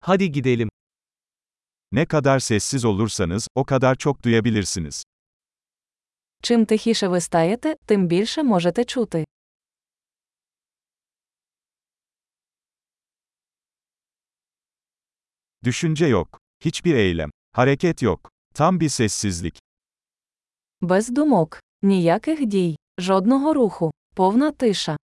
Hadi gidelim. Ne kadar sessiz olursanız, o kadar çok duyabilirsiniz. Чим тихіше ви стаєте, тим більше можете чути. Düşünce yok. Hiçbir eylem. Hareket yok. Tam bir sessizlik. Без думок, ніяких дій, жодного руху, повна тиша.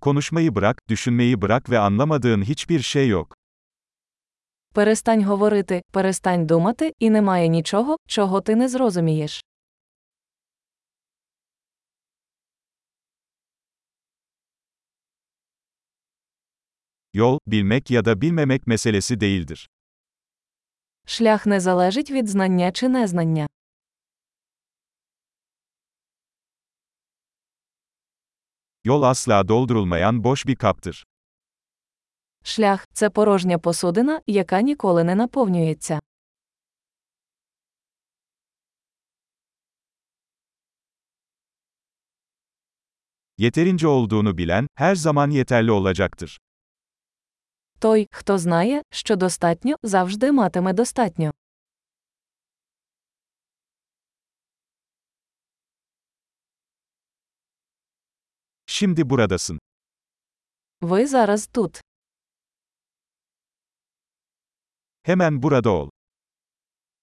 Konuşmayı bırak, düşünmeyi bırak ve anlamadığın hiçbir şey yok. Перестань говорити, перестань думати, і немає нічого, чого ти не зрозумієш. Yol, bilmek ya da bilmemek meselesi değildir. Шлях не залежить від знання чи незнання. Yol asla doldurulmayan boş bir kaptır. Шлях це порожня посудина, яка ніколи не наповнюється. Yeterince olduğunu bilen, her zaman yeterli olacaktır. Той, хто знає, що достатньо, завжди матиме достатньо. Şimdi buradasın. Ви зараз тут. Hemen burada ol.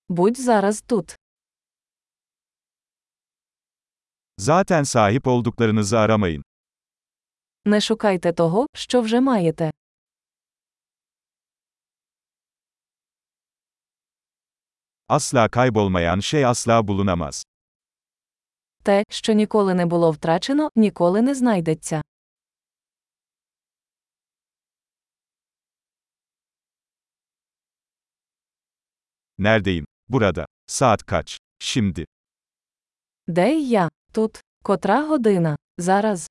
Будь зараз тут. Zaten sahip olduklarınızı aramayın. Не шукайте того, що вже маєте. Asla kaybolmayan şey asla bulunamaz. Те, що ніколи не було втрачено, ніколи не знайдеться. Neredeyim? Burada. Saat kaç? Şimdi. Де я? Тут. Котра година? Зараз.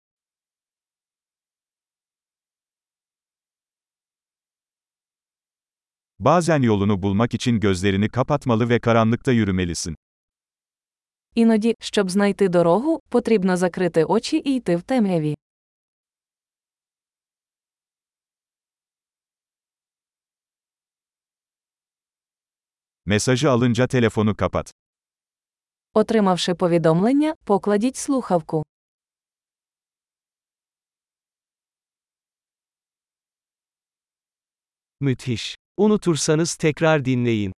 Bazen yolunu bulmak için gözlerini kapatmalı ve karanlıkta yürümelisin. Іноді, щоб знайти дорогу, потрібно закрити очі і йти в темряві. Mesajı alınca telefonu kapat. Отримавши повідомлення, покладіть слухавку. Müthiş. Unutursanız tekrar dinleyin.